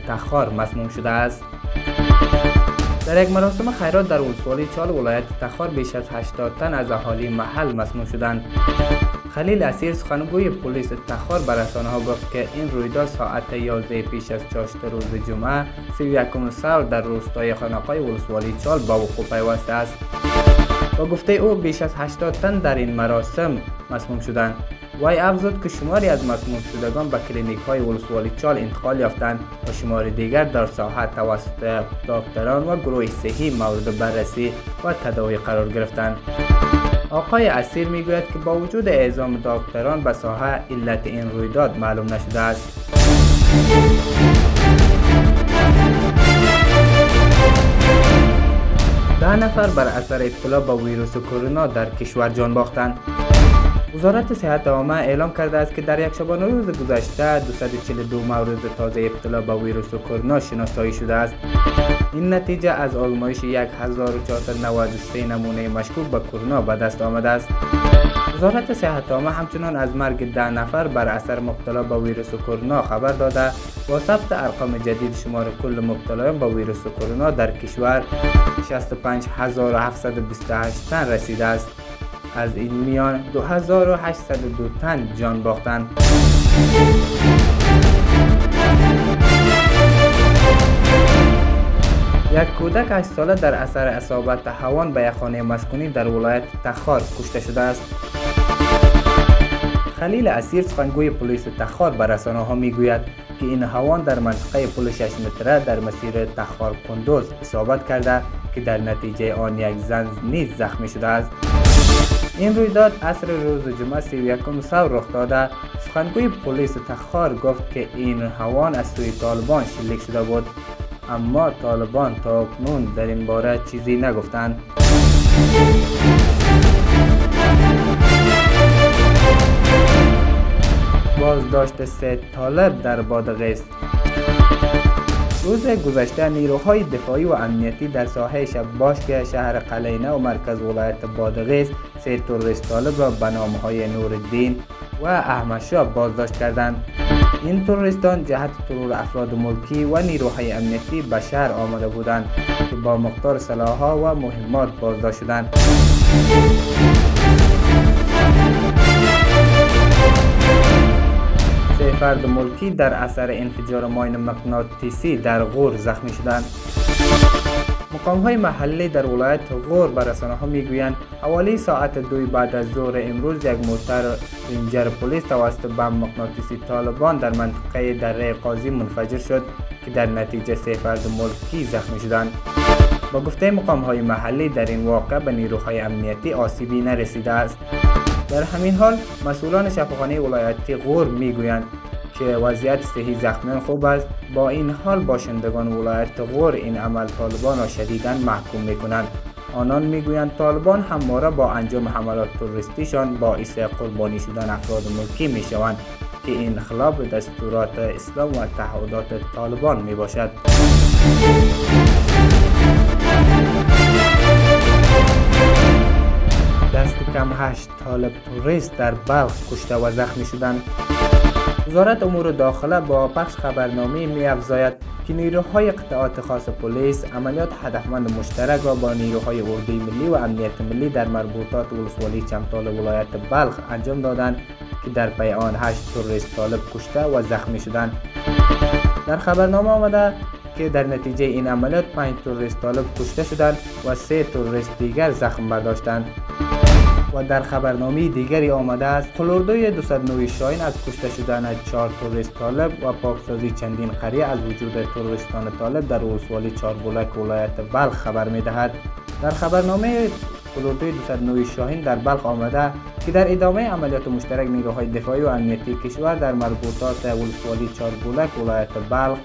تخار مسموم شده است در یک مراسم خیرات در اولسوال چال ولایت تخار بیش از 80 تن از اهالی محل مسموم شدند خلیل اسیر سخنگوی پلیس تخار بر ها گفت که این رویداد ساعت 11 پیش از چاشت روز جمعه 31 سال در روستای خانقای ولسوالی چال با وقوع پیوسته است با گفته او بیش از 80 در این مراسم مسموم شدند وی افزاد که شماری از مسموم شدگان به کلینیک های ولسوالی چال انتقال یافتند و شماری دیگر در ساحت توسط دکتران و گروه صحی مورد بررسی و تداوی قرار گرفتند. آقای اسیر میگوید که با وجود اعزام دکتران به ساحه علت این رویداد معلوم نشده است. ده نفر بر اثر ابتلا با ویروس کرونا در کشور جان باختند. وزارت سیاحت دوما اعلام کرده است که در یک شب نوروز روز گذشته 242 مورد تازه ابتلا به ویروس کرونا شناسایی شده است این نتیجه از آزمایش 1493 نمونه مشکوک به کرونا به دست آمده است وزارت سیاحت دوما همچنین از مرگ 10 نفر بر اثر مبتلا به ویروس کرونا خبر داده و ثبت ارقام جدید شمار کل مبتلایان به ویروس کرونا در کشور 65728 تن رسیده است از این میان 2802 تن جان باختن یک کودک هشت ساله در اثر اصابت تحوان به یک خانه مسکونی در ولایت تخار کشته شده است خلیل اسیر سفنگوی پلیس تخار به رسانه ها می که این حوان در منطقه پل 6 متره در مسیر تخار کندوز اصابت کرده که در نتیجه آن یک زن نیز زخمی شده است این رویداد اصر روز جمعه سی و یکم سو رخ سخنگوی پلیس تخار گفت که این حوان از سوی طالبان شلیک شده بود اما طالبان تا اکنون در این باره چیزی نگفتند بازداشت سه طالب در روز گذشته نیروهای دفاعی و امنیتی در ساحه شب باشگاه شهر قلینه و مرکز ولایت بادغیس سه تروریست طالب را به نام های نورالدین و احمد شاه بازداشت کردند این تروریستان جهت ترور افراد ملکی و نیروهای امنیتی به شهر آمده بودند که با مقدار سلاح‌ها و مهمات بازداشت شدند فرد ملکی در اثر انفجار ماین مقناطیسی در غور زخمی شدند. مقام های محلی در ولایت غور بر رسانه ها می گویند حوالی ساعت دوی بعد از ظهر امروز یک موتر رینجر پلیس توسط به مقناطیسی طالبان در منطقه در ری منفجر شد که در نتیجه سه فرد ملکی زخمی شدند. با گفته مقام های محلی در این واقع به نیروهای امنیتی آسیبی نرسیده است. در همین حال مسئولان شفاخانه ولایتی غور میگویند که وضعیت سه زخمی خوب است با این حال باشندگان ولایت غور این عمل طالبان را شدیدن محکوم میکنند آنان میگویند طالبان هم را با انجام حملات توریستی شان با ایسه قربانی شدن افراد ملکی میشوند که این خلاف دستورات اسلام و تعهدات طالبان میباشد دست کم هشت طالب توریست در بلخ کشته و زخمی شدند وزارت امور داخله با پخش خبرنامه می افزاید که نیروهای قطعات خاص پلیس عملیات هدفمند مشترک را با نیروهای اردوی ملی و امنیت ملی در مربوطات ولسوالی چمتال ولایت بلخ انجام دادند که در پی آن 8 تروریست طالب کشته و زخمی شدند در خبرنامه آمده که در نتیجه این عملیات 5 تروریست طالب کشته شدند و 3 تروریست دیگر زخم برداشتند و در خبرنامه دیگری آمده است کلوردوی 209 شاین از کشته شدن از چهار توریست طالب و پاکسازی چندین خری از وجود توریستان طالب در اوسوال بولک ولایت بلخ خبر میدهد در خبرنامه کلوردوی 209 شاهین در بلخ آمده که در ادامه عملیات مشترک نیروهای دفاعی و امنیتی کشور در مربوطات اولسوالی بولک ولایت بلخ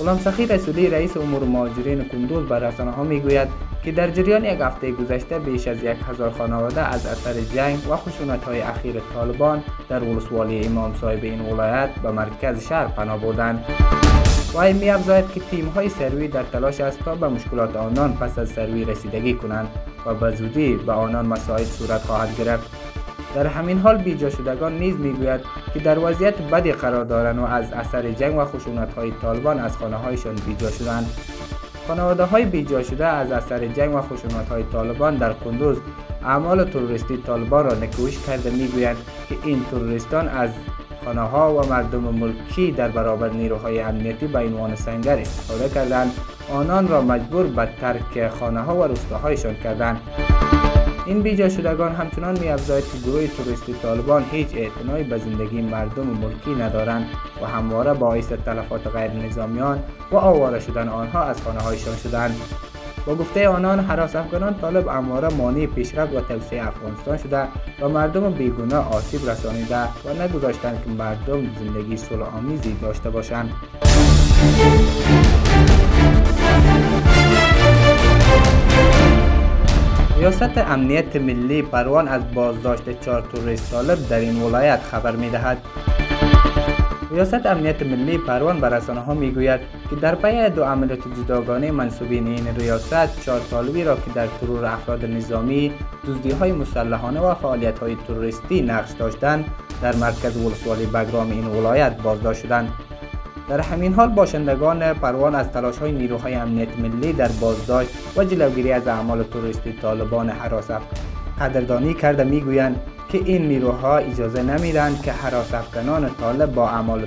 غلام سخی رسولی رئیس امور مهاجرین کندوز بر رسانه ها میگوید که در جریان یک هفته گذشته بیش از یک هزار خانواده از اثر جنگ و خشونت های اخیر طالبان در ولسوالی امام صاحب این ولایت به مرکز شهر پناه بردند و این می که تیم های سروی در تلاش است تا به مشکلات آنان پس از سروی رسیدگی کنند و به زودی به آنان مساعد صورت خواهد گرفت در همین حال بیجا شدگان نیز میگوید که در وضعیت بدی قرار دارند و از اثر جنگ و خشونت های طالبان از خانه هایشان بیجا شدند. خانواده های بیجا شده از اثر جنگ و خشونت های طالبان در قندوز اعمال توریستی طالبان را نکوش کرده میگویند که این توریستان از خانه ها و مردم ملکی در برابر نیروهای امنیتی به عنوان سنگر استفاده کردند آنان را مجبور به ترک خانه ها و رسته کردند. این بیجا شدگان همچنان می افضایت که گروه توریستی طالبان هیچ اعتنایی به زندگی مردم و ملکی ندارند و همواره باعث تلفات غیر نظامیان و آواره شدن آنها از خانه هایشان شدند. با گفته آنان حراس افغانان طالب اماره مانع پیشرفت و توسعه افغانستان شده و مردم بیگونه آسیب رسانیده و نگذاشتند که مردم زندگی صلح آمیزی داشته باشند. ریاست امنیت ملی پروان از بازداشت چهار توریست طالب در این ولایت خبر می دهد. ریاست امنیت ملی پروان بر رسانه ها می گوید که در پی دو عملیات جداگانه منصوبین این ریاست چهار طالبی را که در ترور افراد نظامی دزدی های مسلحانه و فعالیت های توریستی نقش داشتند در مرکز ولسوالی بگرام این ولایت بازداشت شدند. در همین حال باشندگان پروان از تلاش های نیروهای امنیت ملی در بازداشت و جلوگیری از اعمال توریستی طالبان حراس قدردانی کرده میگویند که این نیروها اجازه نمیدند که حراس افغانان طالب با اعمال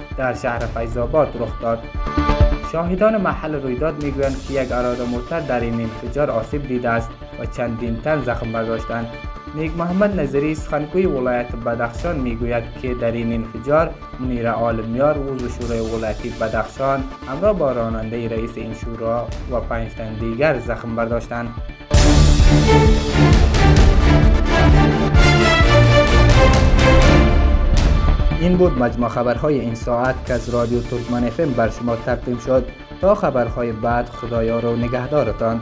der shehr-e Faizabad rokh dad. shahidan mahal Roidad ruydad miguyan ke yak arada mohtar dar in enfejori asib didast va chand din tal zakhm bazashtan. میگ محمد نظری سخنکوی ولایت بدخشان میگوید که در این انفجار منیر عالمیار و شورای ولایت بدخشان امرا با راننده رئیس این شورا و پنجتن دیگر زخم برداشتند. این بود مجموع خبرهای این ساعت که از رادیو ترکمن افم بر شما تقدیم شد تا خبرهای بعد خدایا رو نگهدارتان.